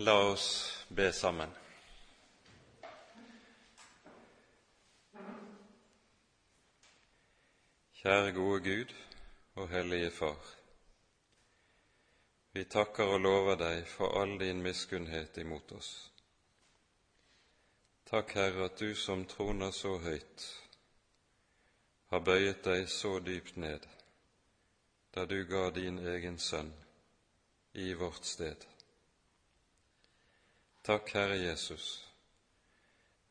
La oss be sammen. Kjære gode Gud og Hellige Far. Vi takker og lover deg for all din miskunnhet imot oss. Takk, Herre, at du som troner så høyt, har bøyet deg så dypt ned da du ga din egen sønn i vårt sted. Takk, Herre Jesus,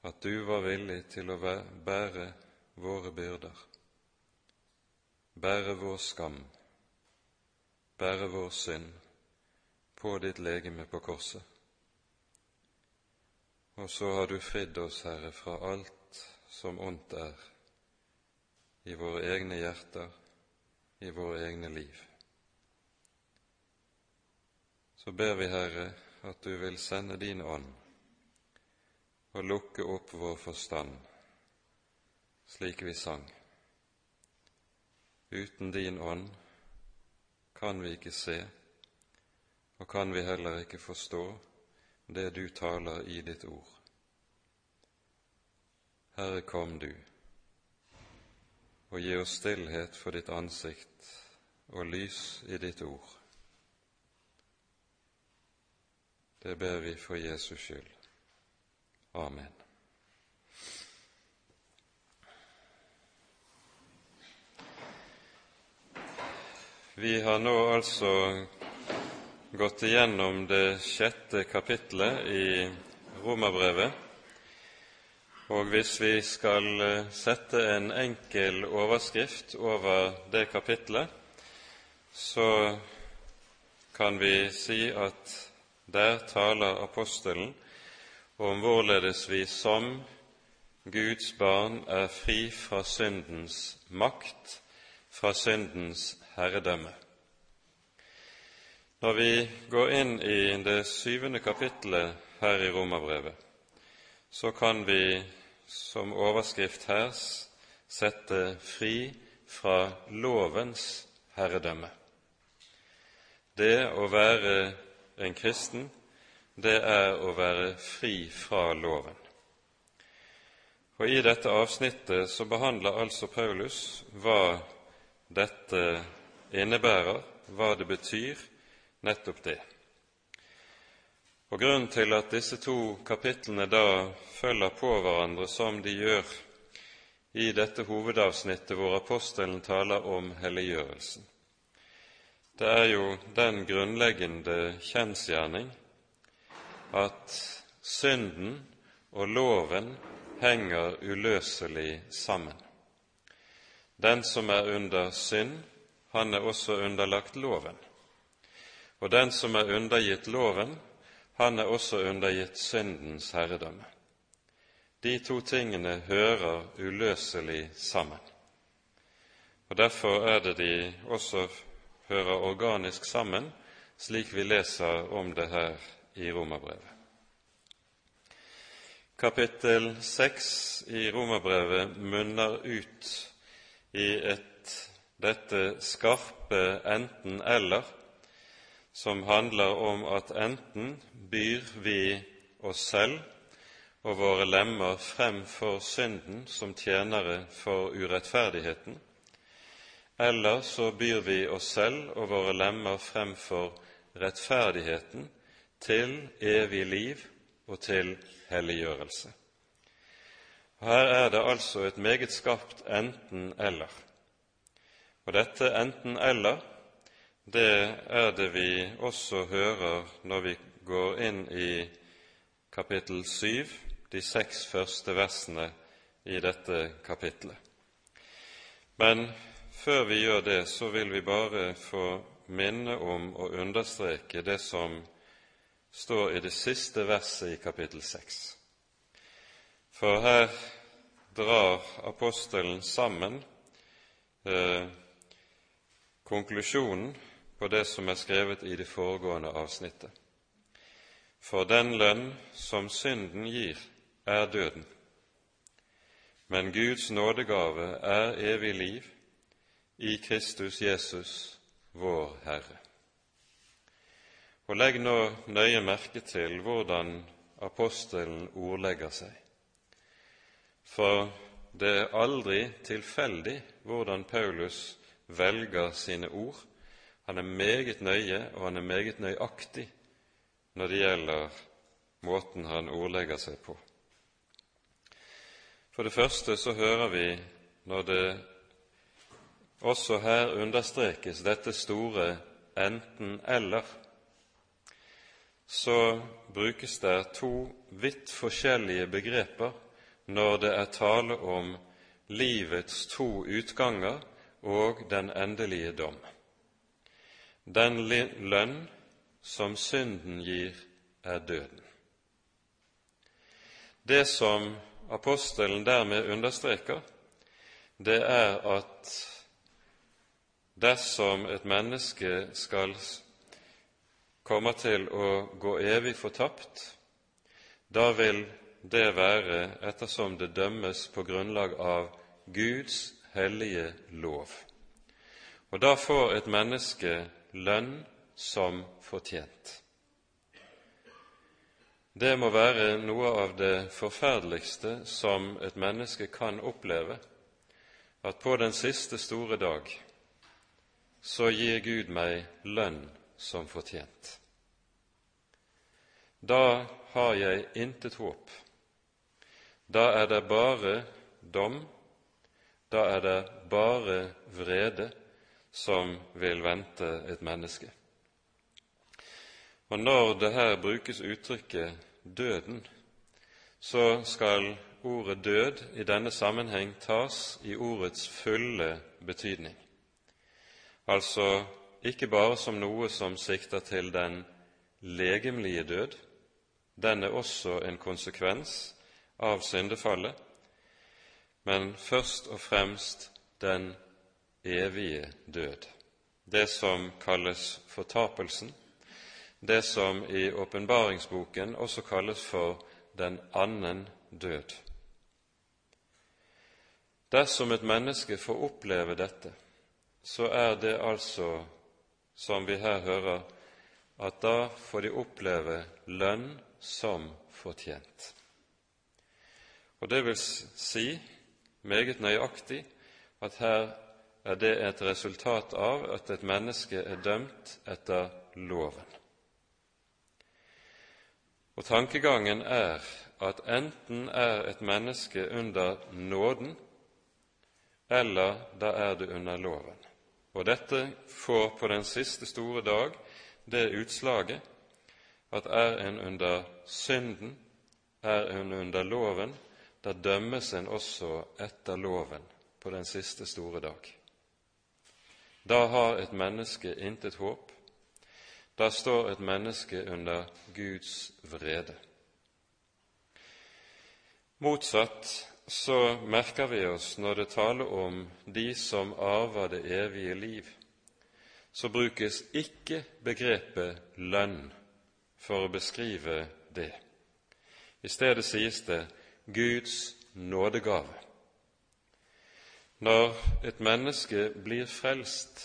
at du var villig til å bære våre byrder, bære vår skam, bære vår synd på ditt legeme på korset. Og så har du fridd oss, Herre, fra alt som ondt er i våre egne hjerter, i våre egne liv. Så ber vi, Herre, at du vil sende din ånd og lukke opp vår forstand, slik vi sang. Uten din ånd kan vi ikke se, og kan vi heller ikke forstå det du taler i ditt ord. Herre, kom du, og gi oss stillhet for ditt ansikt og lys i ditt ord. Det ber vi for Jesus skyld. Amen. Vi har nå altså gått igjennom det sjette kapitlet i Romerbrevet. Og hvis vi skal eh, sette en enkel overskrift over det kapitlet, så kan vi si at der taler apostelen om hvorledes vi som Guds barn er fri fra syndens makt, fra syndens herredømme. Når vi går inn i det syvende kapittelet her i Romerbrevet, så kan vi som overskrift her sette 'fri fra lovens herredømme'. Det å være en kristen, det er å være fri fra loven. Og I dette avsnittet så behandler altså Paulus hva dette innebærer, hva det betyr, nettopp det. Og Grunnen til at disse to kapitlene da følger på hverandre som de gjør i dette hovedavsnittet hvor apostelen taler om helliggjørelsen, det er jo den grunnleggende kjensgjerning at synden og loven henger uløselig sammen. Den som er under synd, han er også underlagt loven. Og den som er undergitt loven, han er også undergitt syndens herredømme. De to tingene hører uløselig sammen. Og Derfor er det de også hører organisk sammen, slik vi leser om det her i Romerbrevet. Kapittel seks i Romerbrevet munner ut i et, dette skarpe enten-eller, som handler om at enten byr vi oss selv og våre lemmer frem for synden som tjenere for urettferdigheten, eller så byr vi oss selv og våre lemmer fremfor rettferdigheten til evig liv og til helliggjørelse. Her er det altså et meget skarpt enten-eller. Og dette enten-eller, det er det vi også hører når vi går inn i kapittel 7, de seks første versene i dette kapitlet. Men før vi gjør det, så vil vi bare få minne om og understreke det som står i det siste verset i kapittel 6. For her drar apostelen sammen eh, konklusjonen på det som er skrevet i det foregående avsnittet. For den lønn som synden gir, er døden. Men Guds nådegave er evig liv i Kristus Jesus, vår Herre. Og legg nå nøye merke til hvordan apostelen ordlegger seg. For det er aldri tilfeldig hvordan Paulus velger sine ord. Han er meget nøye, og han er meget nøyaktig når det gjelder måten han ordlegger seg på. For det første så hører vi, når det også her understrekes dette store enten-eller, så brukes det to vidt forskjellige begreper når det er tale om livets to utganger og den endelige dom. Den lønn som synden gir, er døden. Det som apostelen dermed understreker, det er at dersom et menneske skal kommer til å gå evig fortapt, da vil det være ettersom det dømmes på grunnlag av Guds hellige lov. Og da får et menneske lønn som fortjent. Det må være noe av det forferdeligste som et menneske kan oppleve, at på den siste store dag så gir Gud meg lønn som fortjent. Da har jeg intet håp. Da er det bare dom, da er det bare vrede som vil vente et menneske. Og når det her brukes uttrykket 'døden', så skal ordet 'død' i denne sammenheng tas i ordets fulle betydning. Altså ikke bare som noe som sikter til den legemlige død, den er også en konsekvens av syndefallet, men først og fremst den evige død, det som kalles fortapelsen, det som i åpenbaringsboken også kalles for den annen død. Dersom et menneske får oppleve dette, så er det altså som vi her hører, at da får de oppleve lønn som fortjent. Og det vil si meget nøyaktig at her er det et resultat av at et menneske er dømt etter loven. Og tankegangen er at enten er et menneske under nåden, eller da er det under loven. Og dette får på den siste store dag det utslaget at er en under synden, er en under loven, da dømmes en også etter loven på den siste store dag. Da har et menneske intet håp. Da står et menneske under Guds vrede. Motsatt så merker vi oss når det taler om de som arver det evige liv, så brukes ikke begrepet lønn for å beskrive det. I stedet sies det Guds nådegave. Når et menneske blir frelst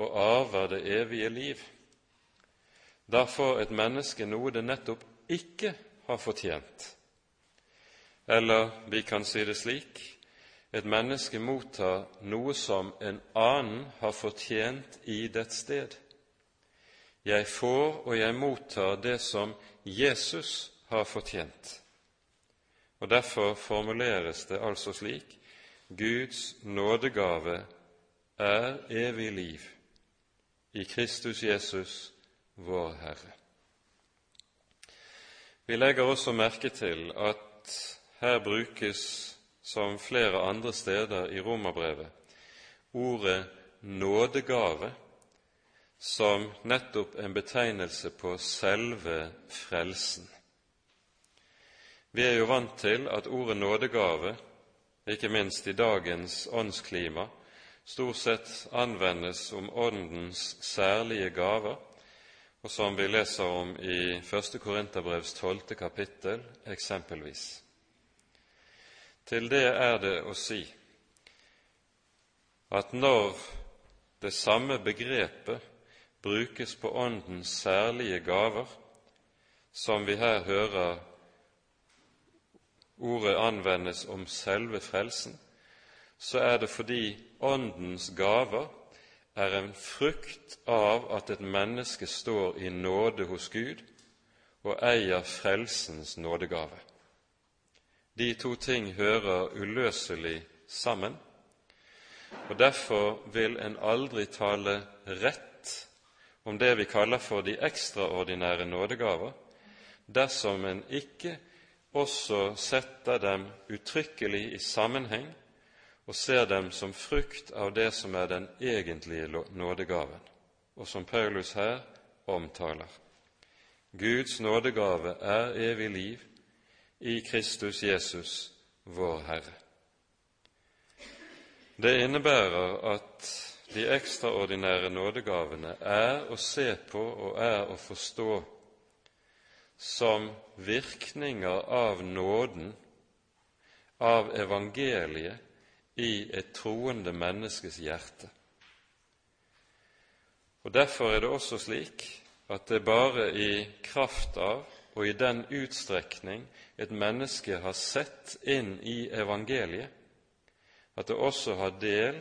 og arver det evige liv, da får et menneske noe det nettopp ikke har fortjent eller vi kan si det slik et menneske mottar noe som en annen har fortjent i dets sted. Jeg får og jeg mottar det som Jesus har fortjent. Og Derfor formuleres det altså slik Guds nådegave er evig liv i Kristus Jesus, vår Herre. Vi legger også merke til at her brukes, som flere andre steder i romerbrevet, ordet nådegave som nettopp en betegnelse på selve frelsen. Vi er jo vant til at ordet nådegave, ikke minst i dagens åndsklima, stort sett anvendes om Åndens særlige gaver, og som vi leser om i 1. Korinterbrevs tolvte kapittel eksempelvis. Til det er det å si at når det samme begrepet brukes på Åndens særlige gaver, som vi her hører ordet anvendes om selve frelsen, så er det fordi Åndens gaver er en frukt av at et menneske står i nåde hos Gud og eier frelsens nådegave. De to ting hører uløselig sammen, og derfor vil en aldri tale rett om det vi kaller for de ekstraordinære nådegaver, dersom en ikke også setter dem uttrykkelig i sammenheng og ser dem som frukt av det som er den egentlige nådegaven, og som Paulus her omtaler. Guds nådegave er evig liv i Kristus Jesus, vår Herre. Det innebærer at de ekstraordinære nådegavene er å se på og er å forstå som virkninger av nåden, av evangeliet, i et troende menneskes hjerte. Og Derfor er det også slik at det bare i kraft av og i den utstrekning et menneske har sett inn i evangeliet, at det også har del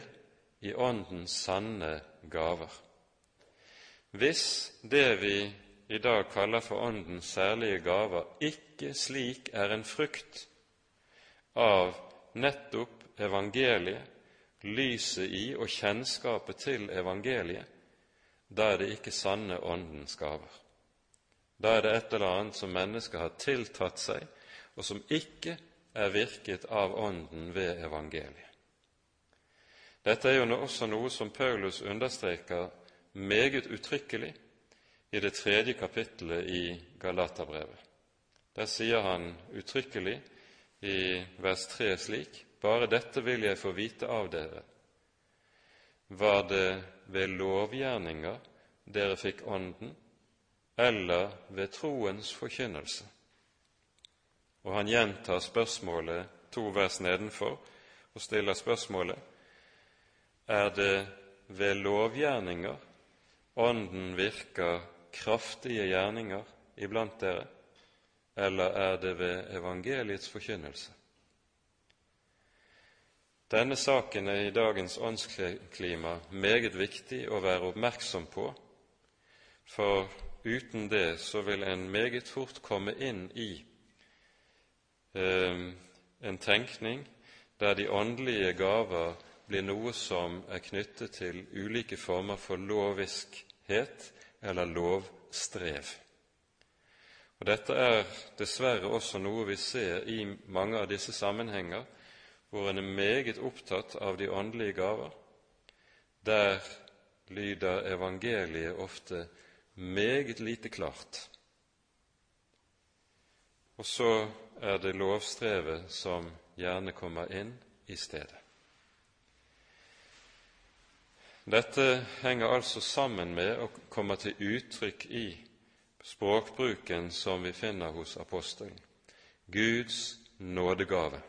i Åndens sanne gaver. Hvis det vi i dag kaller for Åndens særlige gaver, ikke slik er en frukt av nettopp evangeliet, lyset i og kjennskapet til evangeliet, da er det ikke sanne Åndens gaver. Da er det et eller annet som mennesket har tiltatt seg, og som ikke er virket av Ånden ved evangeliet. Dette er jo også noe som Paulus understreker meget uttrykkelig i det tredje kapittelet i Galaterbrevet. Der sier han uttrykkelig i vers 3 slik Bare dette vil jeg få vite av dere. Var det ved lovgjerninger dere fikk Ånden, eller ved troens forkynnelse? Og han gjentar spørsmålet to vers nedenfor og stiller spørsmålet er det ved lovgjerninger Ånden virker kraftige gjerninger iblant dere, eller er det ved evangeliets forkynnelse? Denne saken er i dagens åndsklima meget viktig å være oppmerksom på, for uten det så vil en meget fort komme inn i en tenkning der de åndelige gaver blir noe som er knyttet til ulike former for loviskhet eller lovstrev. Og Dette er dessverre også noe vi ser i mange av disse sammenhenger hvor en er meget opptatt av de åndelige gaver. Der lyder evangeliet ofte meget lite klart. Og så er det lovstrevet som gjerne kommer inn i stedet. Dette henger altså sammen med og kommer til uttrykk i språkbruken som vi finner hos apostelen. Guds nådegave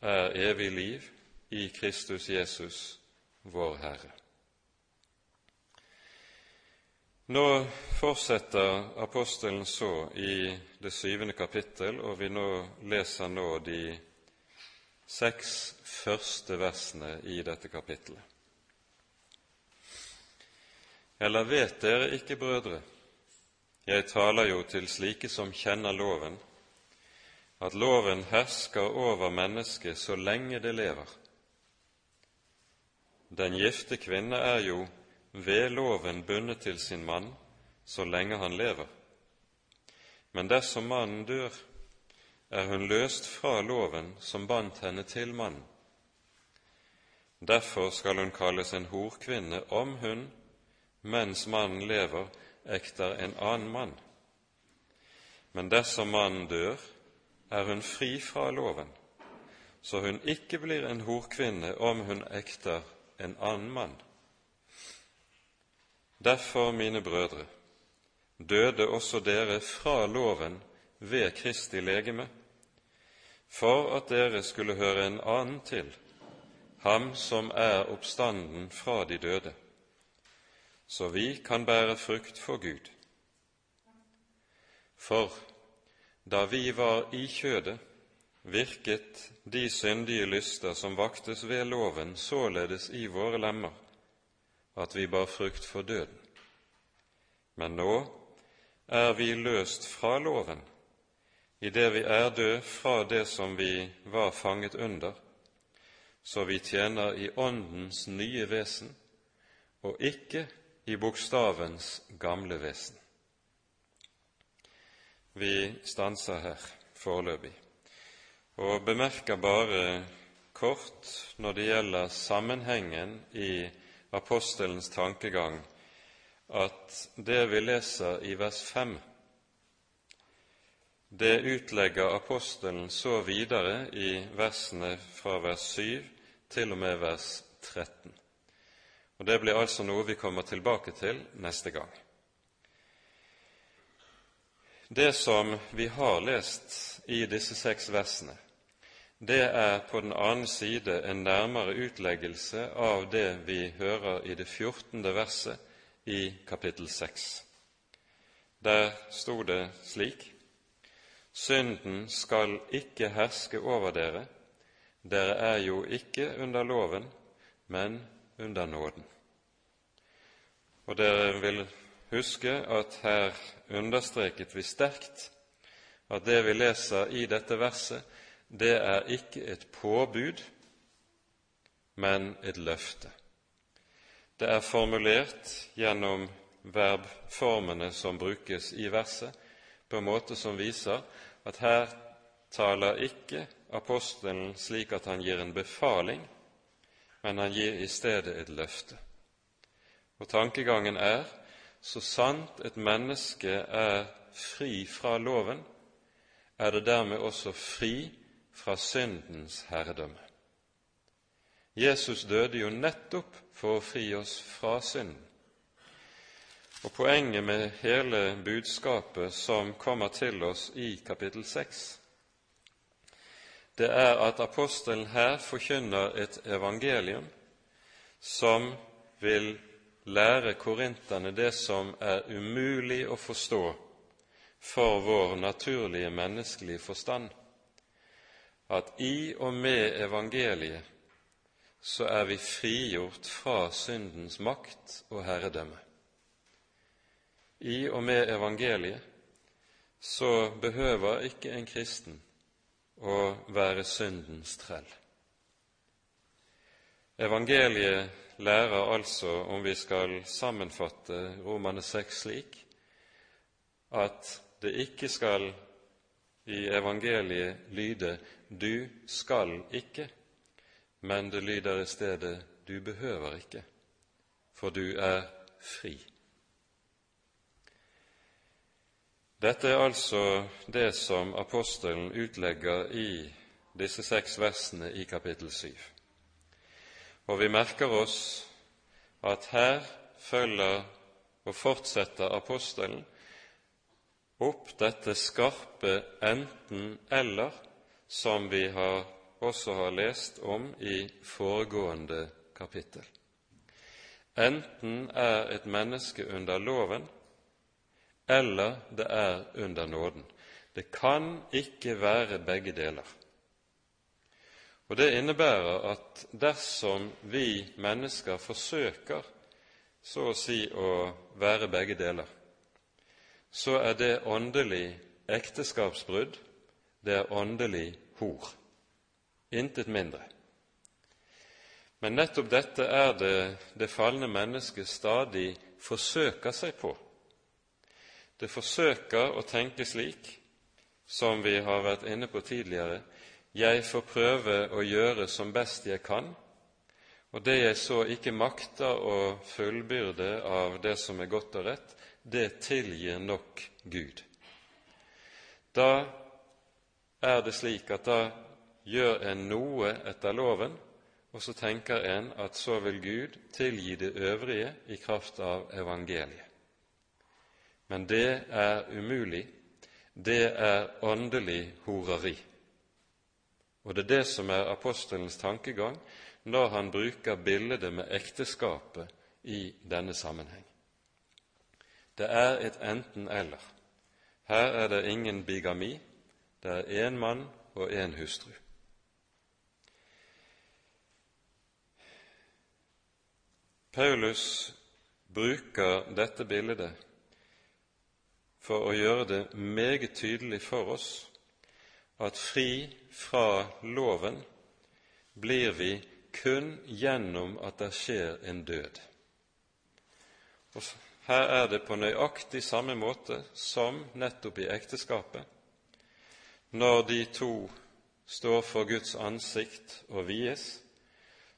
er evig liv i Kristus Jesus, vår Herre. Nå fortsetter apostelen så i det syvende kapittel, og vi nå leser nå de seks første versene i dette kapittelet. Eller vet dere ikke, brødre, jeg taler jo til slike som kjenner loven, at loven hersker over mennesket så lenge det lever. Den gifte kvinne er jo ved loven bundet til sin mann så lenge han lever. Men dersom mannen dør, er hun løst fra loven som bandt henne til mannen. Derfor skal hun kalles en horkvinne om hun, mens mannen lever, ekter en annen mann. Men dersom mannen dør, er hun fri fra loven, så hun ikke blir en horkvinne om hun ekter en annen mann. Derfor, mine brødre, døde også dere fra loven ved Kristi legeme, for at dere skulle høre en annen til, ham som er oppstanden fra de døde, så vi kan bære frukt for Gud. For da vi var i kjødet, virket de syndige lyster som vaktes ved loven, således i våre lemmer, at vi bar frukt for døden. Men nå er vi løst fra loven, idet vi er død fra det som vi var fanget under, så vi tjener i Åndens nye vesen og ikke i bokstavens gamle vesen. Vi stanser her foreløpig og bemerker bare kort når det gjelder sammenhengen i apostelens tankegang, at det vi leser i vers 5, det utlegger apostelen så videre i versene fra vers 7 til og med vers 13. Og Det blir altså noe vi kommer tilbake til neste gang. Det som vi har lest i disse seks versene, det er på den annen side en nærmere utleggelse av det vi hører i det fjortende verset i kapittel seks. Der sto det slik:" Synden skal ikke herske over dere, dere er jo ikke under loven, men under nåden. Og dere vil huske at her understreket vi sterkt at det vi leser i dette verset, det er ikke et påbud, men et løfte. Det er formulert gjennom verbformene som brukes i verset, på en måte som viser at her taler ikke apostelen slik at han gir en befaling, men han gir i stedet et løfte. Og tankegangen er så sant et menneske er fri fra loven, er det dermed også fri fra syndens herredømme. Jesus døde jo nettopp for å fri oss fra synden. Og Poenget med hele budskapet som kommer til oss i kapittel 6, det er at apostelen her forkynner et evangelium som vil lære korinterne det som er umulig å forstå for vår naturlige menneskelige forstand at i og med evangeliet så er vi frigjort fra syndens makt og herredømme. I og med evangeliet så behøver ikke en kristen å være syndens trell. Evangeliet lærer altså, om vi skal sammenfatte Romane 6 slik, at det ikke skal i evangeliet lyde 'du skal ikke', men det lyder i stedet 'du behøver ikke', for du er fri. Dette er altså det som apostelen utlegger i disse seks versene i kapittel syv. Og vi merker oss at her følger og fortsetter apostelen opp dette skarpe enten-eller som vi har, også har lest om i foregående kapittel. Enten er et menneske under loven, eller det er under nåden. Det kan ikke være begge deler. Og Det innebærer at dersom vi mennesker forsøker så å si å være begge deler, så er det åndelig ekteskapsbrudd, det er åndelig hor. Intet mindre. Men nettopp dette er det det falne mennesket stadig forsøker seg på. Det forsøker å tenke slik, som vi har vært inne på tidligere, jeg får prøve å gjøre som best jeg kan, og det jeg så ikke makter å fullbyrde av det som er godt og rett, det tilgir nok Gud. Da er det slik at da gjør en noe etter loven, og så tenker en at så vil Gud tilgi det øvrige i kraft av evangeliet. Men det er umulig. Det er åndelig horeri. Og det er det som er apostelens tankegang når han bruker bildet med ekteskapet i denne sammenheng. Det er et enten-eller. Her er det ingen bigami, det er én mann og én hustru. Paulus bruker dette bildet for å gjøre det meget tydelig for oss at fri fra loven blir vi kun gjennom at det skjer en død. Og her er det på nøyaktig samme måte som nettopp i ekteskapet. Når de to står for Guds ansikt og vies,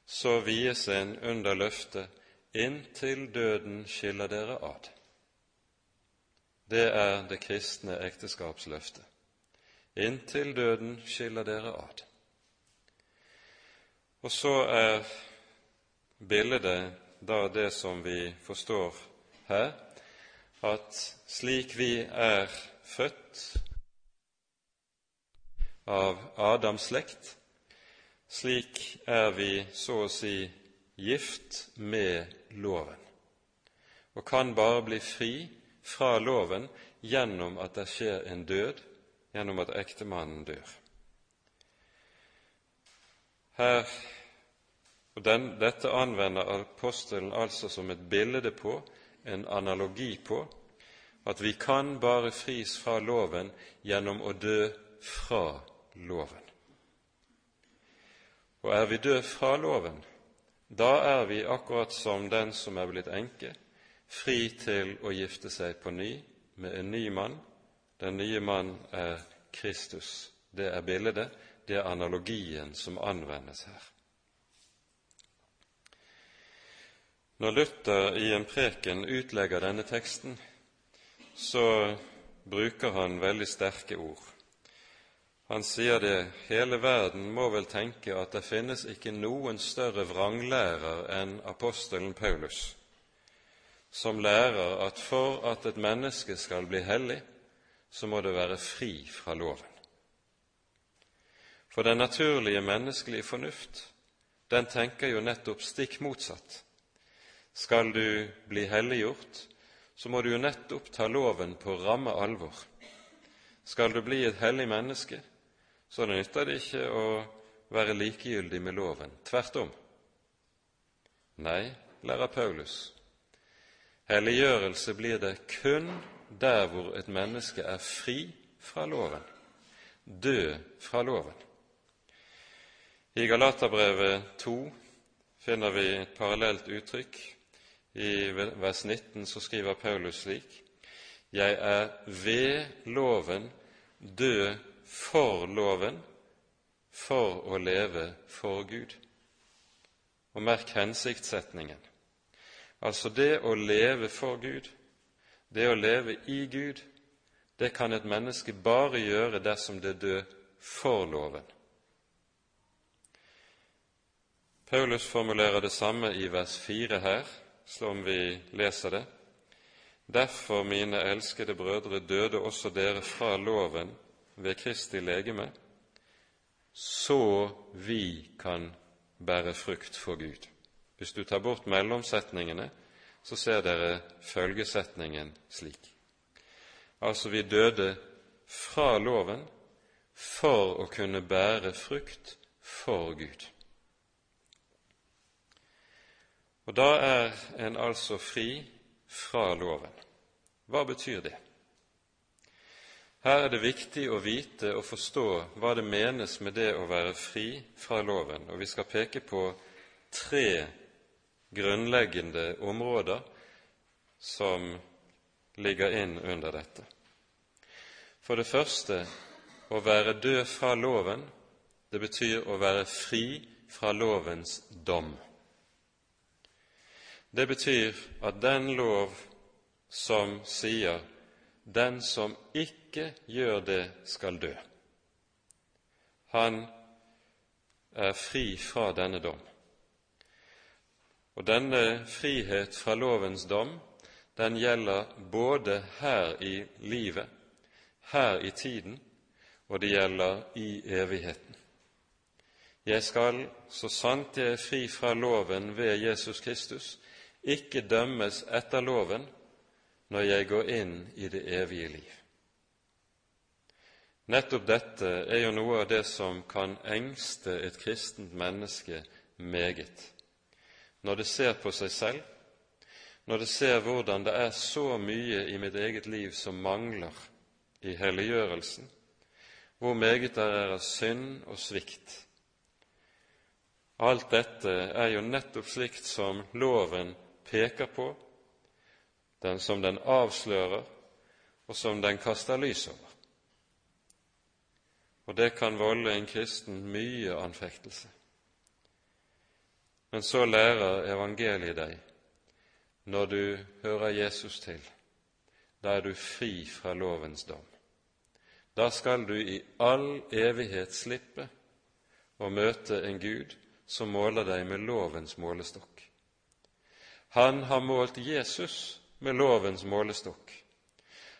så vies en under løftet inntil døden skiller dere ad. Det er det kristne ekteskapsløftet. Inntil døden skiller dere ad. Og så er bildet da det som vi forstår her, at slik vi er født av Adams slekt, slik er vi så å si gift med loven, og kan bare bli fri fra loven gjennom at det skjer en død, gjennom at ektemannen dør. Her, og den, Dette anvender apostelen altså som et bilde på, en analogi på, at vi kan bare fris fra loven gjennom å dø fra loven. Og er vi død fra loven, da er vi akkurat som den som er blitt enke, fri til å gifte seg på ny med en ny mann. Den nye mann er Kristus. Det er bildet, det er analogien som anvendes her. Når Luther i en preken utlegger denne teksten, så bruker han veldig sterke ord. Han sier det hele verden må vel tenke at det finnes ikke noen større vranglærer enn apostelen Paulus, som lærer at for at et menneske skal bli hellig, så må det være fri fra loven. For den naturlige menneskelige fornuft, den tenker jo nettopp stikk motsatt. Skal du bli helliggjort, så må du jo nettopp ta loven på ramme alvor. Skal du bli et hellig menneske, så nytter det ikke å være likegyldig med loven. Tvert om. Nei, lærer Paulus, helliggjørelse blir det kun der hvor et menneske er fri fra loven, død fra loven. I Galaterbrevet 2 finner vi et parallelt uttrykk. I vers 19 så skriver Paulus slik:" Jeg er ved loven død for loven for å leve for Gud. Og merk hensiktssetningen. Altså det å leve for Gud, det å leve i Gud, det kan et menneske bare gjøre dersom det dør for loven. Paulus formulerer det samme i vers 4 her, som vi leser det. Derfor, mine elskede brødre, døde også dere fra loven ved Kristi legeme, så vi kan bære frukt for Gud. Hvis du tar bort mellomsetningene, så ser dere følgesetningen slik. Altså, vi døde fra loven for å kunne bære frukt for Gud. Og da er en altså fri fra loven. Hva betyr det? Her er det viktig å vite og forstå hva det menes med det å være fri fra loven, og vi skal peke på tre grunnleggende områder som ligger inn under dette. For det første å være død fra loven, det betyr å være fri fra lovens dom. Det betyr at den lov som sier 'den som ikke gjør det, skal dø'. Han er fri fra denne dom. Og denne frihet fra lovens dom, den gjelder både her i livet, her i tiden, og det gjelder i evigheten. Jeg skal, så sant jeg er fri fra loven ved Jesus Kristus, ikke dømmes etter loven, når jeg går inn i det evige liv. Nettopp dette er jo noe av det som kan engste et kristent menneske meget, når det ser på seg selv, når det ser hvordan det er så mye i mitt eget liv som mangler i helliggjørelsen, hvor meget det er av synd og svikt. Alt dette er jo nettopp slikt som loven peker på, den som den avslører, og som den kaster lys over. Og det kan volde en kristen mye anfektelse. Men så lærer evangeliet deg, når du hører Jesus til, da er du fri fra lovens dom. Da skal du i all evighet slippe å møte en Gud som måler deg med lovens målestokk. Han har målt Jesus med lovens målestokk.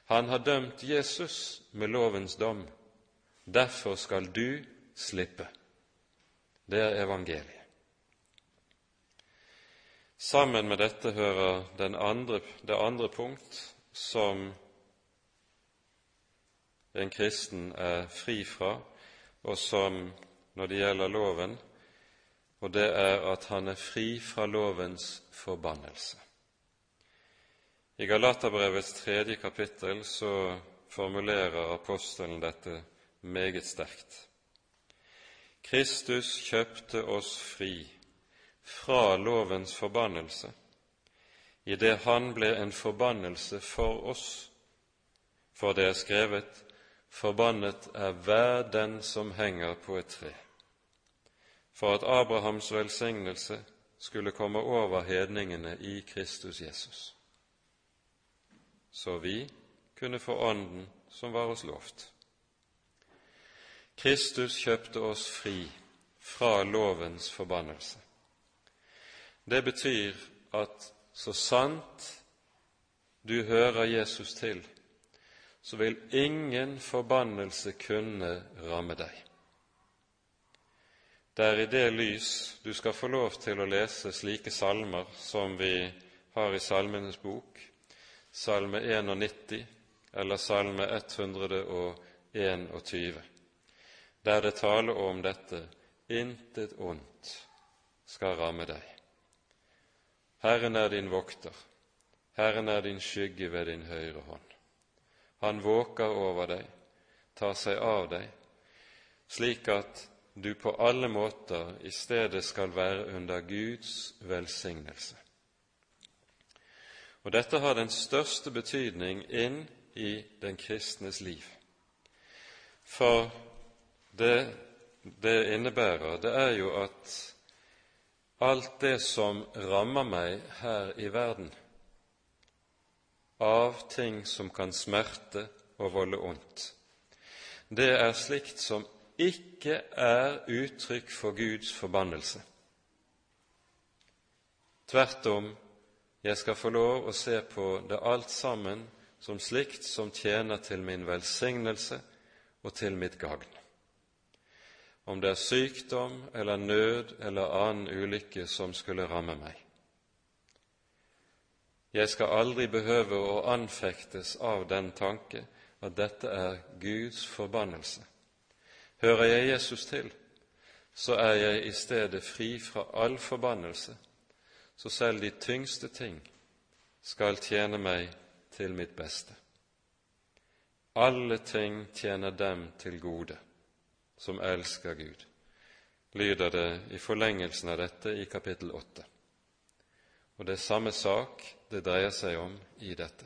Han har dømt Jesus med lovens dom. Derfor skal du slippe. Det er evangeliet. Sammen med dette hører andre, det andre punkt som en kristen er fri fra, og som, når det gjelder loven, og det er at han er fri fra lovens forbannelse. I Galaterbrevets tredje kapittel så formulerer apostelen dette meget sterkt. Kristus kjøpte oss fri fra lovens forbannelse idet han ble en forbannelse for oss, for det er skrevet:" Forbannet er hver den som henger på et tre, for at Abrahams velsignelse skulle komme over hedningene i Kristus Jesus, så vi kunne få Ånden som var oss lovt. Kristus kjøpte oss fri fra lovens forbannelse. Det betyr at så sant du hører Jesus til, så vil ingen forbannelse kunne ramme deg. Det er i det lys du skal få lov til å lese slike salmer som vi har i Salmenes bok, Salme 91 eller Salme 121, der det taler om dette intet ondt skal ramme deg. Herren er din vokter, Herren er din skygge ved din høyre hånd. Han våker over deg, tar seg av deg, slik at du på alle måter i stedet skal være under Guds velsignelse. Og Dette har den største betydning inn i den kristnes liv. For det det innebærer, det er jo at alt det som rammer meg her i verden, av ting som kan smerte og volde ondt. Det er slikt som ikke er uttrykk for Guds forbannelse. Tvert om, jeg skal få lov å se på det alt sammen som slikt som tjener til min velsignelse og til mitt gagn. Om det er sykdom eller nød eller annen ulykke som skulle ramme meg. Jeg skal aldri behøve å anfektes av den tanke at dette er Guds forbannelse. Hører jeg Jesus til, så er jeg i stedet fri fra all forbannelse, så selv de tyngste ting skal tjene meg til mitt beste. Alle ting tjener dem til gode som elsker Gud, lyder det i forlengelsen av dette i kapittel åtte. Og det er samme sak det dreier seg om i dette.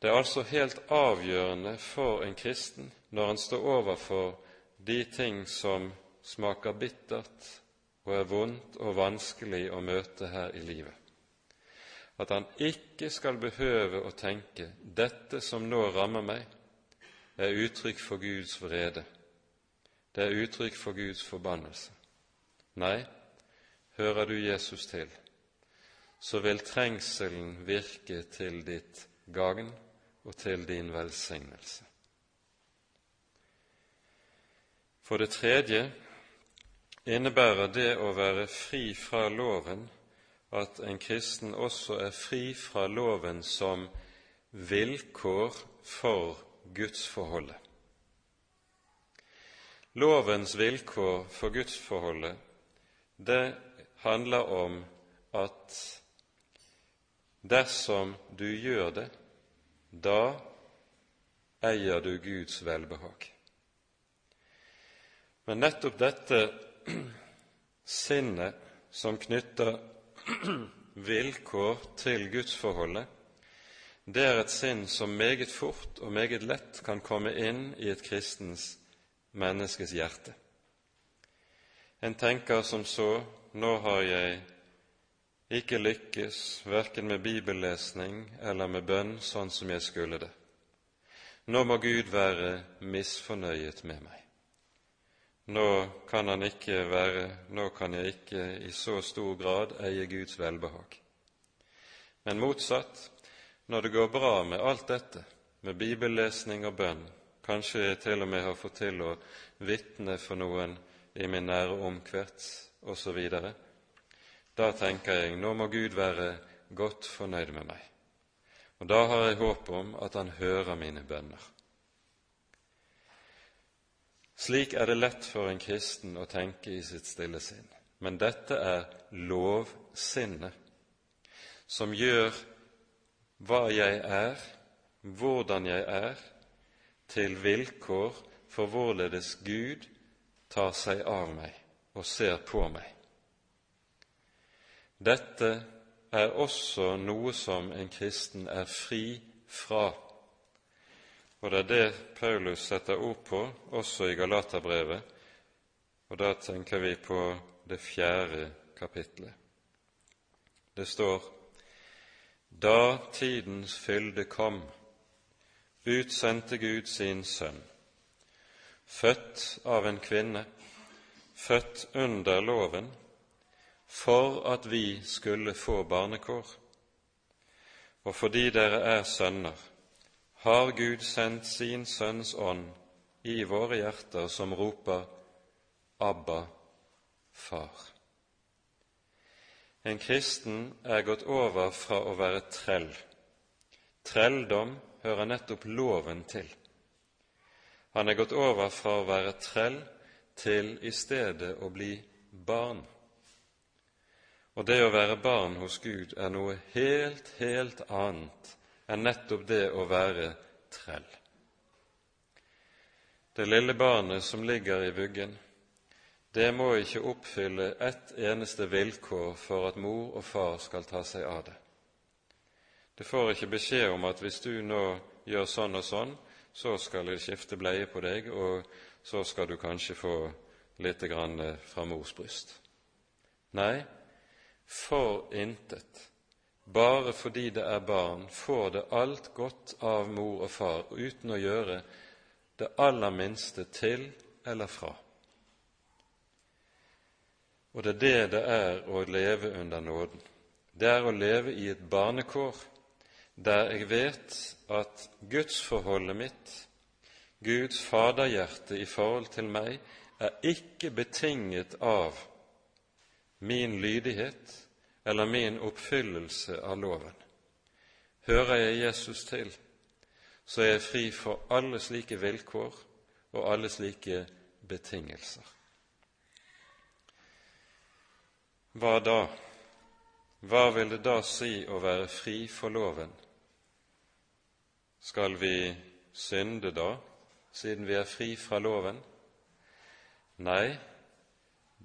Det er altså helt avgjørende for en kristen når han står overfor de ting som smaker bittert og er vondt og vanskelig å møte her i livet, at han ikke skal behøve å tenke 'dette som nå rammer meg, er uttrykk for Guds vrede', det er uttrykk for Guds forbannelse. Nei, hører du Jesus til, så vil trengselen virke til ditt gagn og til din velsignelse. For det tredje innebærer det å være fri fra loven at en kristen også er fri fra loven som vilkår for gudsforholdet. Lovens vilkår for gudsforholdet, det handler om at dersom du gjør det, da eier du Guds velbehag. Men nettopp dette sinnet som knytter vilkår til gudsforholdet, det er et sinn som meget fort og meget lett kan komme inn i et kristens menneskes hjerte. En tenker som så nå har jeg ikke lykkes verken med bibellesning eller med bønn sånn som jeg skulle det. Nå må Gud være misfornøyet med meg. Nå kan han ikke være, nå kan jeg ikke i så stor grad eie Guds velbehag. Men motsatt, når det går bra med alt dette, med bibellesning og bønn, kanskje jeg til og med har fått til å vitne for noen i min nære omkrets osv., da tenker jeg nå må Gud være godt fornøyd med meg. Og da har jeg håp om at Han hører mine bønner. Slik er det lett for en kristen å tenke i sitt stille sinn. Men dette er lovsinnet, som gjør hva jeg er, hvordan jeg er, til vilkår for hvorledes Gud tar seg av meg og ser på meg. Dette er også noe som en kristen er fri fra, og det er det Paulus setter ord på også i Galaterbrevet, og da tenker vi på det fjerde kapitlet. Det står da tidens fylde kom, utsendte Gud sin sønn, født av en kvinne, født under loven, for at vi skulle få barnekår. Og fordi dere er sønner, har Gud sendt sin Sønns ånd i våre hjerter, som roper Abba, Far. En kristen er gått over fra å være trell. Trelldom hører nettopp loven til. Han er gått over fra å være trell til i stedet å bli barn. Og det å være barn hos Gud er noe helt, helt annet enn nettopp det å være trell. Det lille barnet som ligger i vuggen, det må ikke oppfylle ett eneste vilkår for at mor og far skal ta seg av det. Det får ikke beskjed om at hvis du nå gjør sånn og sånn, så skal jeg skifte bleie på deg, og så skal du kanskje få litt grann eh, fra mors bryst. Nei, for intet. Bare fordi det er barn, får det alt godt av mor og far uten å gjøre det aller minste til eller fra. Og det er det det er å leve under nåden. Det er å leve i et barnekår der jeg vet at gudsforholdet mitt, Guds faderhjerte i forhold til meg, er ikke betinget av min lydighet eller min oppfyllelse av loven. Hører jeg Jesus til, så er jeg fri for alle slike vilkår og alle slike betingelser. Hva da? Hva vil det da si å være fri for loven? Skal vi synde da, siden vi er fri fra loven? Nei,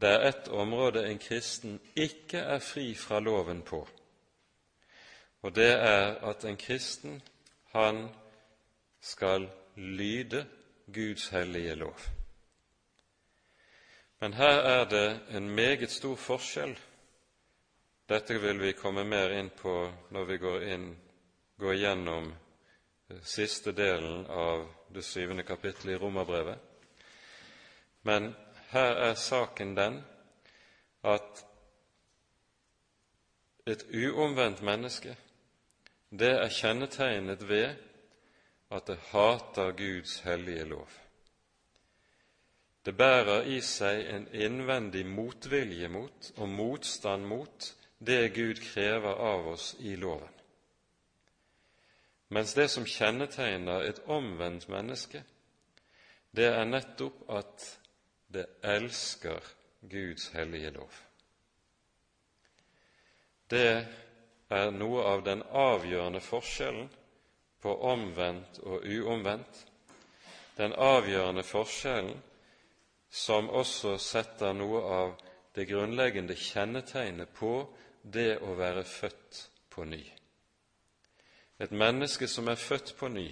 det er ett område en kristen ikke er fri fra loven på, og det er at en kristen, han skal lyde Guds hellige lov. Men her er det en meget stor forskjell. Dette vil vi komme mer inn på når vi går, inn, går gjennom eh, siste delen av det syvende kapittelet i Romerbrevet. Men her er saken den at et uomvendt menneske, det er kjennetegnet ved at det hater Guds hellige lov. Det bærer i seg en innvendig motvilje mot og motstand mot det Gud krever av oss i loven. Mens det som kjennetegner et omvendt menneske, det er nettopp at det elsker Guds hellige lov. Det er noe av den avgjørende forskjellen på omvendt og uomvendt, den avgjørende forskjellen som også setter noe av det grunnleggende kjennetegnet på det å være født på ny. Et menneske som er født på ny,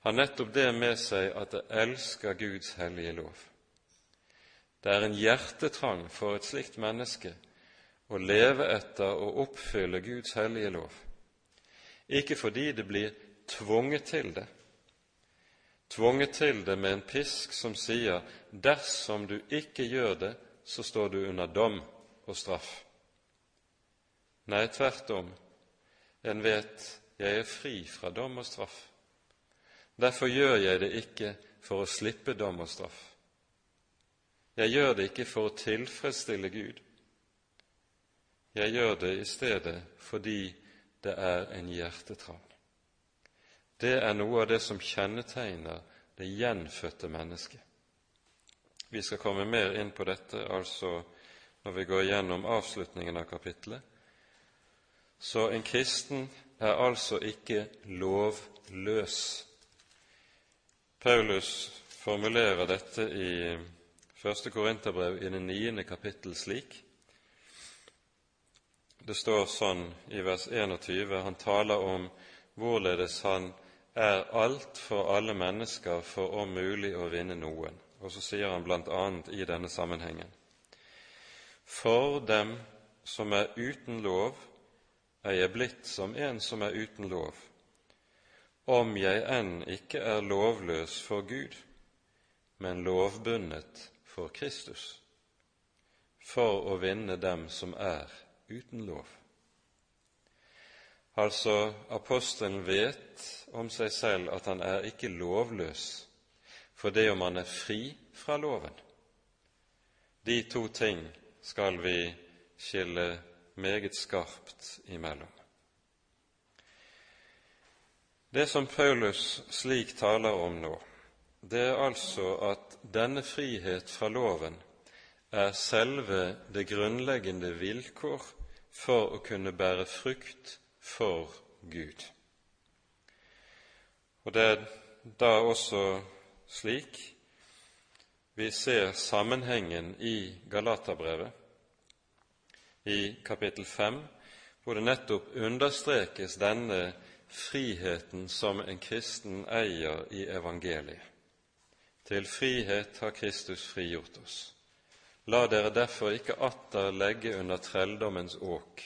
har nettopp det med seg at det elsker Guds hellige lov. Det er en hjertetrang for et slikt menneske å leve etter og oppfylle Guds hellige lov, ikke fordi det blir tvunget til det, tvunget til det med en pisk som sier dersom du ikke gjør det, så står du under dom og straff. Nei, tvert om, en vet jeg er fri fra dom og straff. Derfor gjør jeg det ikke for å slippe dom og straff. Jeg gjør det ikke for å tilfredsstille Gud. Jeg gjør det i stedet fordi det er en hjertetrang. Det er noe av det som kjennetegner det gjenfødte mennesket. Vi skal komme mer inn på dette altså når vi går gjennom avslutningen av kapittelet. Så en kristen er altså ikke lovløs. Paulus formulerer dette i første Korinterbrev i det niende kapittel slik. Det står sånn i vers 21, han taler om hvorledes han er alt for alle mennesker for om mulig å vinne noen. Og så sier han bl.a. i denne sammenhengen For dem som er uten lov, er jeg blitt som en som er uten lov, om jeg enn ikke er lovløs for Gud, men lovbundet for Kristus, for å vinne dem som er uten lov. Altså, apostelen vet om seg selv at han er ikke lovløs for det om han er fri fra loven. De to ting skal vi skille meget skarpt imellom. Det som Paulus slik taler om nå, det er altså at denne frihet fra loven er selve det grunnleggende vilkår for å kunne bære frukt for Gud. Og Det er da også slik vi ser sammenhengen i Galaterbrevet, i kapittel 5, hvor det nettopp understrekes denne friheten som en kristen eier i evangeliet. Til frihet har Kristus frigjort oss. La dere derfor ikke atter legge under trelldommens åk,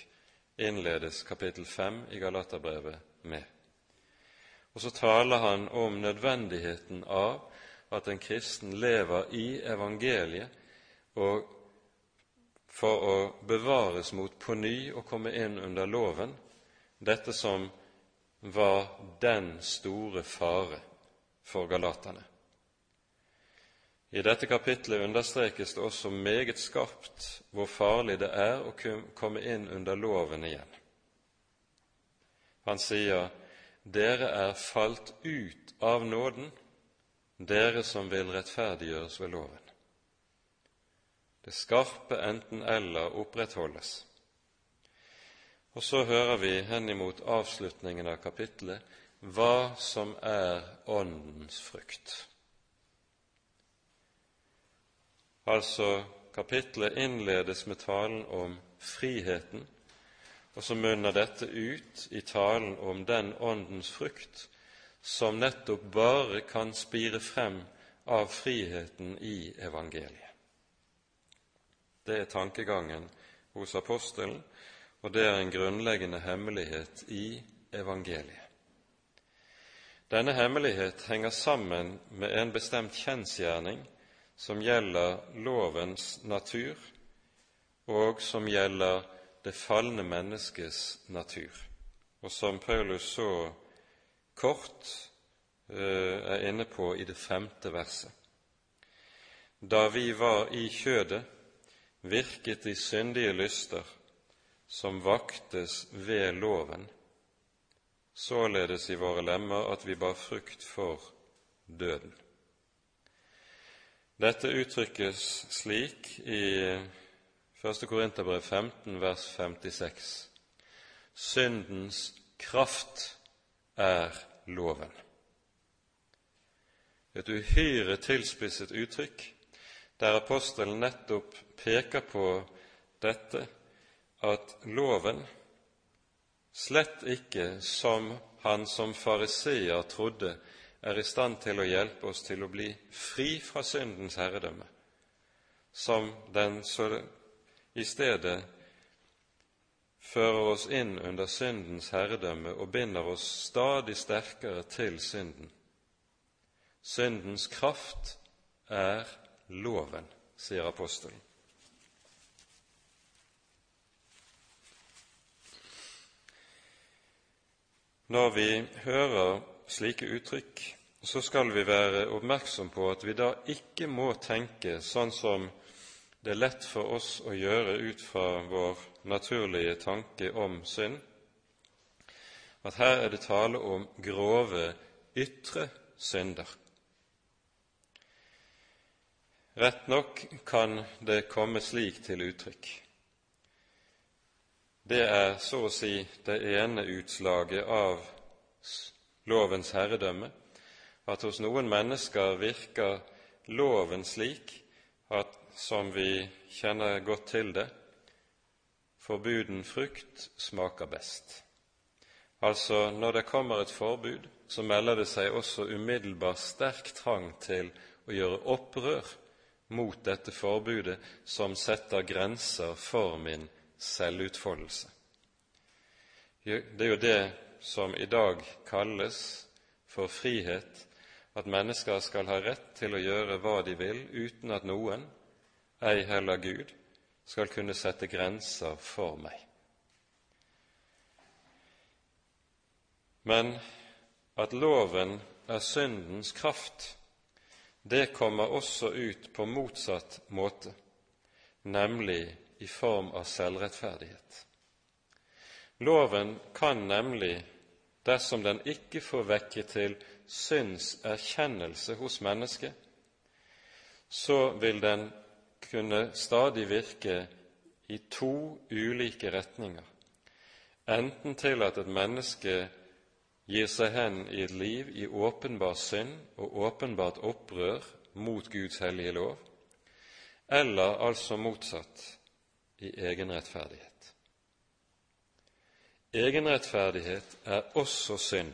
innledes kapittel 5 i Galaterbrevet med. Og så taler han om nødvendigheten av at en kristen lever i evangeliet og for å bevares mot på ny å komme inn under loven, dette som var den store fare for galaterne. I dette kapitlet understrekes det også meget skarpt hvor farlig det er å komme inn under loven igjen. Han sier, 'Dere er falt ut av nåden, dere som vil rettferdiggjøres ved loven.' Det skarpe enten-eller opprettholdes. Og så hører vi henimot avslutningen av kapitlet hva som er Åndens frukt. Altså, kapitlet innledes med talen om friheten, og så munner dette ut i talen om den åndens frukt som nettopp bare kan spire frem av friheten i evangeliet. Det er tankegangen hos apostelen, og det er en grunnleggende hemmelighet i evangeliet. Denne hemmelighet henger sammen med en bestemt kjensgjerning som gjelder lovens natur, og som gjelder det falne menneskets natur, og som Paulus så kort uh, er inne på i det femte verset. Da vi var i kjødet, virket de syndige lyster, som vaktes ved loven, således i våre lemmer at vi bar frukt for døden. Dette uttrykkes slik i 1. Korinterbrev 15, vers 56. Syndens kraft er loven. Et uhyre tilspisset uttrykk der apostelen nettopp peker på dette at loven slett ikke, som han som fariseer trodde, er i stand til å hjelpe oss til å bli fri fra syndens herredømme, som den så i stedet fører oss inn under syndens herredømme og binder oss stadig sterkere til synden. Syndens kraft er loven, sier apostelen. Når vi hører slike uttrykk, så skal vi være oppmerksom på at vi da ikke må tenke sånn som det er lett for oss å gjøre ut fra vår naturlige tanke om synd, at her er det tale om grove ytre synder. Rett nok kan det komme slik til uttrykk. Det er så å si det ene utslaget av lovens herredømme, at hos noen mennesker virker loven slik at, som vi kjenner godt til det, forbuden frukt smaker best. Altså, når det kommer et forbud, så melder det seg også umiddelbart sterk trang til å gjøre opprør mot dette forbudet som setter grenser for min selvutfoldelse. Det er jo det som i dag kalles for frihet, at mennesker skal ha rett til å gjøre hva de vil uten at noen, ei heller Gud, skal kunne sette grenser for meg. Men at loven er syndens kraft, det kommer også ut på motsatt måte, nemlig i form av selvrettferdighet. Loven kan nemlig, dersom den ikke får vekke til syndserkjennelse hos mennesket, så vil den kunne stadig virke i to ulike retninger, enten til at et menneske gir seg hen i et liv i åpenbar synd og åpenbart opprør mot Guds hellige lov, eller altså motsatt i egenrettferdighet. Egenrettferdighet er også synd.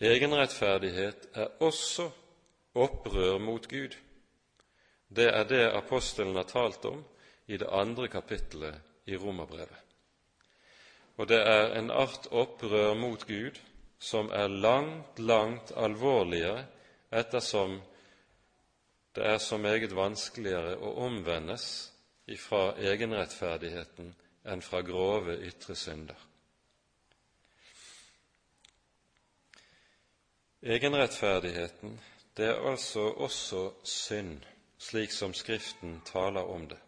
Egenrettferdighet er også opprør mot Gud. Det er det apostelen har talt om i det andre kapittelet i Romerbrevet og det er en art opprør mot Gud som er langt, langt alvorligere ettersom det er så meget vanskeligere å omvendes ifra egenrettferdigheten enn fra grove ytre synder. Egenrettferdigheten, det er altså også synd, slik som Skriften taler om det.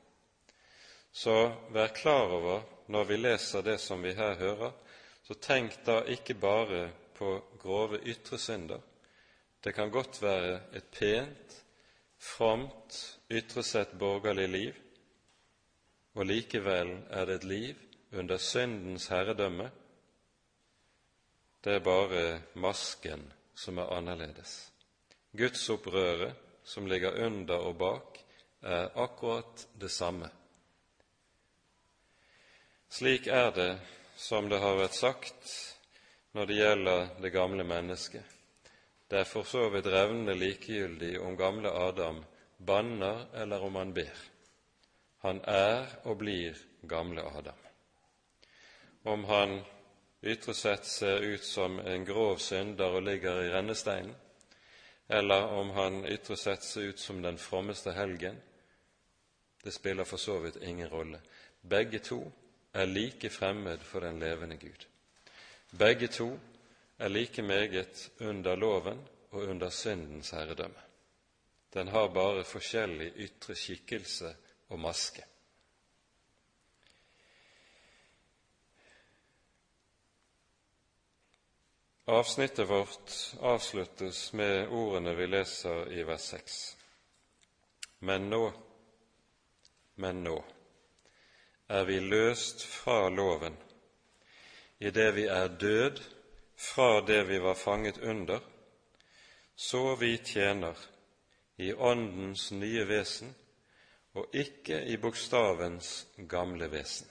Så vær klar over når vi leser det som vi her hører, så tenk da ikke bare på grove ytre synder. Det kan godt være et pent, fromt, ytre sett borgerlig liv, og likevel er det et liv under syndens herredømme. Det er bare masken som er annerledes. Gudsopprøret som ligger under og bak, er akkurat det samme. Slik er det, som det har vært sagt når det gjelder det gamle mennesket. Det er for så vidt revnende likegyldig om gamle Adam banner eller om han ber. Han er og blir gamle Adam. Om han ytre sett ser ut som en grov synder og ligger i rennesteinen, eller om han ytre sett ser ut som den frommeste helgen, det spiller for så vidt ingen rolle. Begge to er like fremmed for den levende Gud. Begge to er like meget under loven og under syndens herredømme. Den har bare forskjellig ytre skikkelse og maske. Avsnittet vårt avsluttes med ordene vi leser i vers 6. Men nå, men nå er vi løst fra loven idet vi er død fra det vi var fanget under, så vi tjener i Åndens nye vesen, og ikke i bokstavens gamle vesen.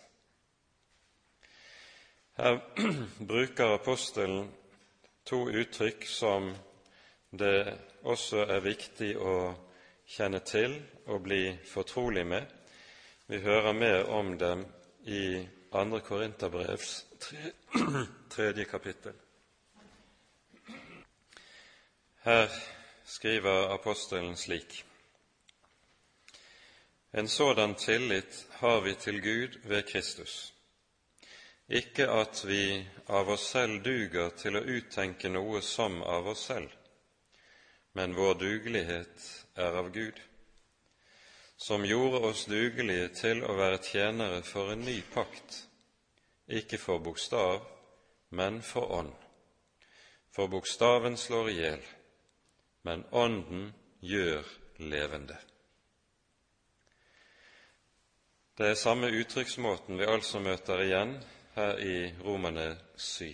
Her bruker apostelen to uttrykk som det også er viktig å kjenne til og bli fortrolig med. Vi hører mer om dem i 2. Korinterbrevs tredje kapittel. Her skriver apostelen slik:" En sådan tillit har vi til Gud ved Kristus. Ikke at vi av oss selv duger til å uttenke noe som av oss selv, men vår dugelighet er av Gud, som gjorde oss dugelige til å være tjenere for en ny pakt, ikke for bokstav, men for ånd. For bokstaven slår i hjel, men ånden gjør levende. Det er samme uttrykksmåten vi altså møter igjen her i Romane 7.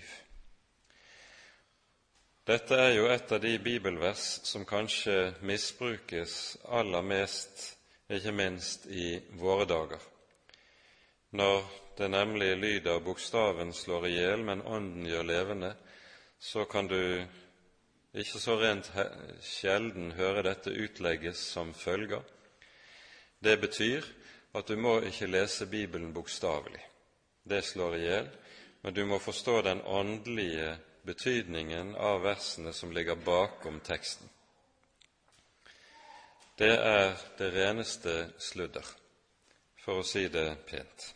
Dette er jo et av de bibelvers som kanskje misbrukes aller mest, ikke minst i våre dager, når det nemlig lyder 'bokstaven slår i hjel, men ånden gjør levende', så kan du ikke så rent sjelden høre dette utlegges som følger. Det betyr at du må ikke lese Bibelen bokstavelig. Det slår i hjel, men du må forstå den åndelige betydningen av versene som ligger bakom teksten. Det er det reneste sludder, for å si det pent.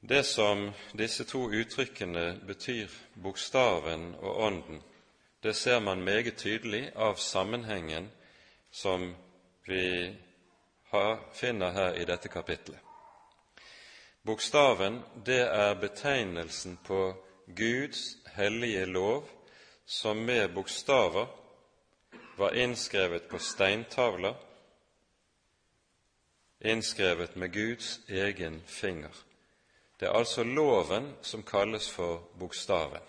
Det som disse to uttrykkene betyr, bokstaven og ånden, det ser man meget tydelig av sammenhengen som vi finner her i dette kapitlet. Bokstaven, det er betegnelsen på Guds hellige lov, som med bokstaver var innskrevet på steintavler, innskrevet med Guds egen finger. Det er altså loven som kalles for bokstaven.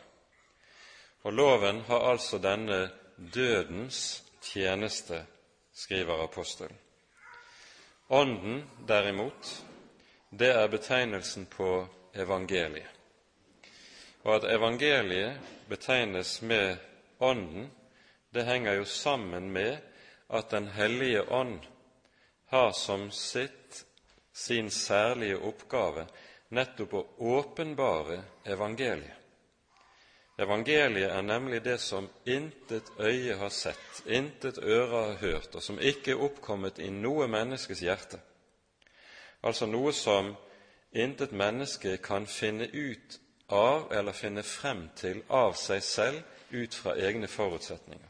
Og loven har altså denne dødens tjeneste, skriver apostelen. Ånden, derimot, det er betegnelsen på evangeliet. Og at evangeliet betegnes med Ånden, det henger jo sammen med at Den hellige ånd har som sitt, sin særlige oppgave nettopp å åpenbare evangeliet. Evangeliet er nemlig det som intet øye har sett, intet øre har hørt, og som ikke er oppkommet i noe menneskes hjerte. Altså noe som intet menneske kan finne ut av eller finne frem til av seg selv ut fra egne forutsetninger.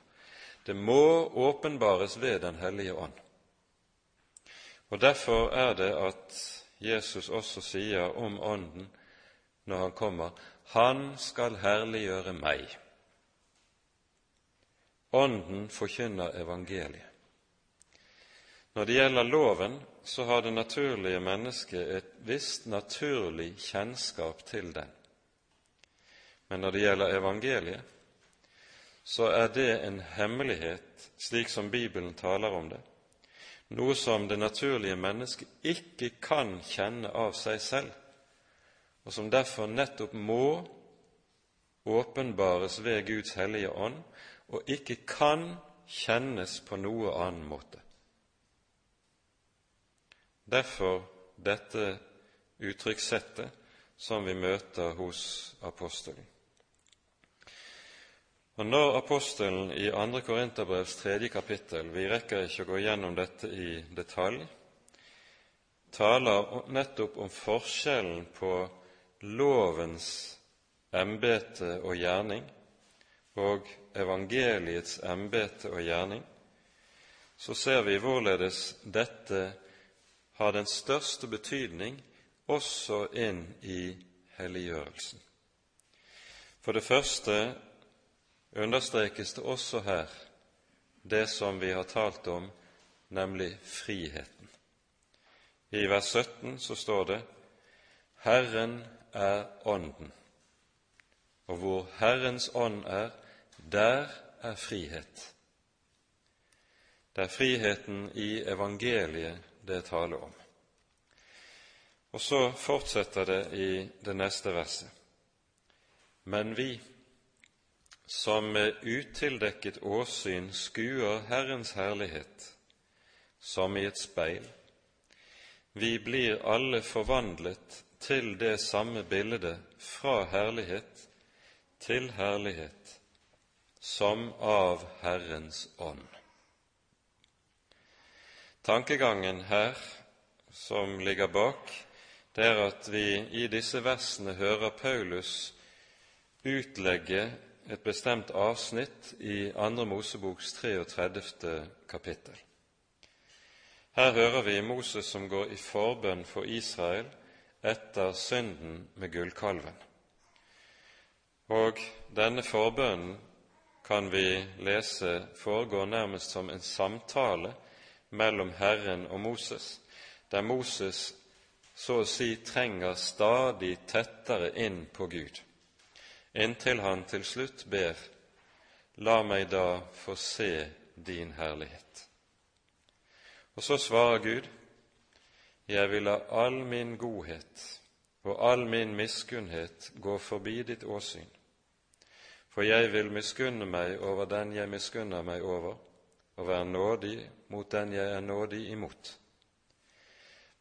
Det må åpenbares ved Den hellige ånd. Og Derfor er det at Jesus også sier om Ånden når han kommer han skal herliggjøre meg. Ånden forkynner evangeliet. Når det gjelder loven, så har det naturlige mennesket et visst naturlig kjennskap til den. Men når det gjelder evangeliet, så er det en hemmelighet, slik som Bibelen taler om det, noe som det naturlige mennesket ikke kan kjenne av seg selv og som derfor nettopp må åpenbares ved Guds hellige ånd, og ikke kan kjennes på noe annen måte. Derfor dette uttrykkssettet som vi møter hos apostelen. Og Når apostelen i 2. Korinterbrevs tredje kapittel, vi rekker ikke å gå gjennom dette i detalj, taler nettopp om forskjellen på lovens embete og gjerning og evangeliets embete og gjerning, så ser vi hvorledes dette har den største betydning også inn i helliggjørelsen. For det første understrekes det også her det som vi har talt om, nemlig friheten. I vers 17 så står det Herren er Ånden, og hvor Herrens ånd er, der er frihet. Det er friheten i evangeliet det er tale om. Og så fortsetter det i det neste verset. Men vi, som med utildekket åsyn skuer Herrens herlighet, som i et speil, vi blir alle forvandlet til det samme bildet fra herlighet til herlighet, som av Herrens ånd. Tankegangen her som ligger bak, det er at vi i disse versene hører Paulus utlegge et bestemt avsnitt i Andre Moseboks 33. kapittel. Her hører vi Moses som går i forbønn for Israel etter synden med gullkalven. Og denne forbønnen kan vi lese foregår nærmest som en samtale mellom Herren og Moses, der Moses så å si trenger stadig tettere inn på Gud, inntil han til slutt ber La meg da få se din herlighet. Og så svarer Gud, Jeg vil la all min godhet og all min miskunnhet gå forbi ditt åsyn, for jeg vil miskunne meg over den jeg miskunner meg over, og være nådig mot den jeg er nådig imot.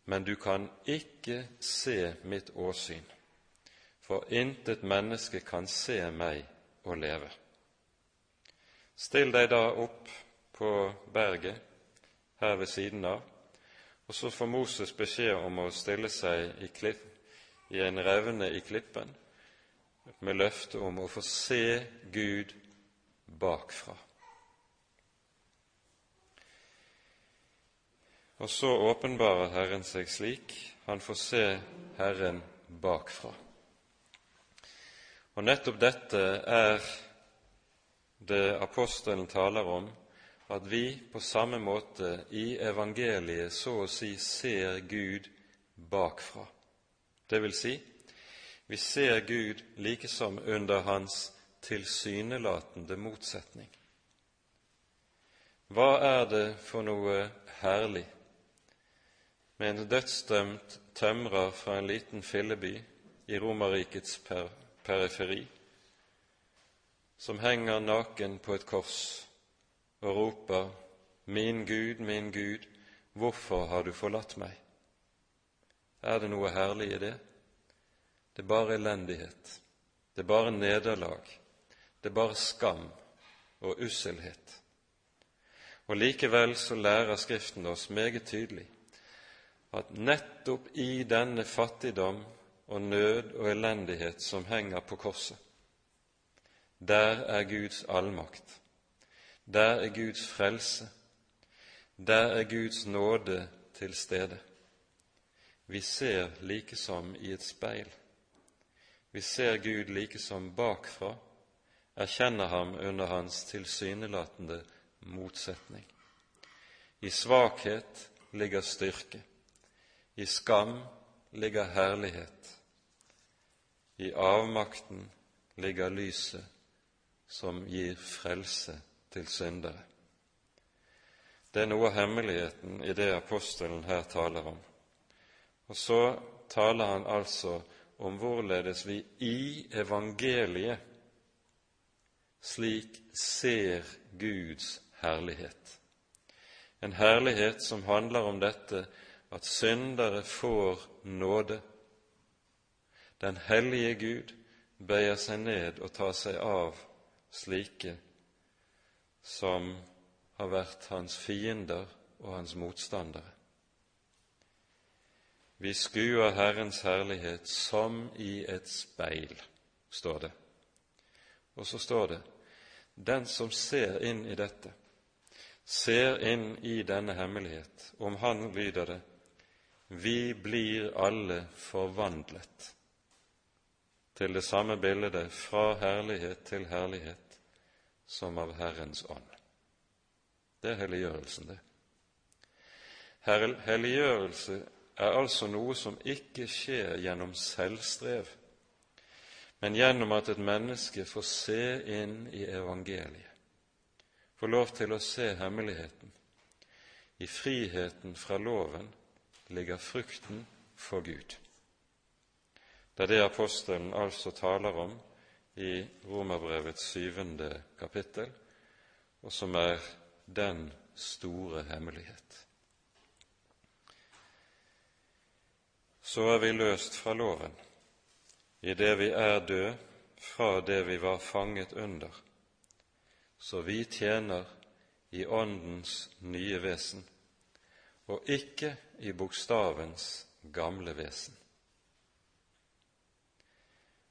Men du kan ikke se mitt åsyn, for intet menneske kan se meg og leve. Still deg da opp på berget her ved siden av, og så får Moses beskjed om å stille seg i, klipp, i en revne i klippen med løfte om å få se Gud bakfra. Og så åpenbarer Herren seg slik han får se Herren bakfra. Og nettopp dette er det apostelen taler om, at vi på samme måte i evangeliet så å si ser Gud bakfra. Det vil si, vi ser Gud like som under hans tilsynelatende motsetning. Hva er det for noe herlig med en dødsdømt tømrer fra en liten filleby i Romerrikets per periferi, som henger naken på et kors og roper Min Gud, min Gud, hvorfor har du forlatt meg? Er det noe herlig i det? Det er bare elendighet. Det er bare nederlag. Det er bare skam og usselhet. Og likevel så lærer Skriften oss meget tydelig at nettopp i denne fattigdom og nød og elendighet som henger på korset, der er Guds allmakt, der er Guds frelse, der er Guds nåde til stede. Vi ser like som i et speil. Vi ser Gud like som bakfra, erkjenner ham under hans tilsynelatende motsetning. I svakhet ligger styrke. I skam ligger herlighet. I avmakten ligger lyset som gir frelse til syndere. Det er noe av hemmeligheten i det apostelen her taler om. Og så taler han altså om hvorledes vi i evangeliet slik ser Guds herlighet. En herlighet som handler om dette at syndere får nåde. Den hellige Gud bøyer seg ned og tar seg av slike som har vært hans fiender og hans motstandere. Vi skuer Herrens herlighet som i et speil, står det. Og så står det den som ser inn i dette, ser inn i denne hemmelighet, om han lyder det, vi blir alle forvandlet til det samme bildet fra herlighet til herlighet som av Herrens ånd. Det er helliggjørelsen, det. Helliggjørelse er altså noe som ikke skjer gjennom selvstrev, men gjennom at et menneske får se inn i evangeliet, får lov til å se hemmeligheten. I friheten fra loven ligger frukten for Gud. Det er det apostelen altså taler om i Romerbrevets syvende kapittel, og som er den store hemmelighet. så er vi løst fra loven, i det vi er død fra det vi var fanget under, så vi tjener i Åndens nye vesen, og ikke i bokstavens gamle vesen.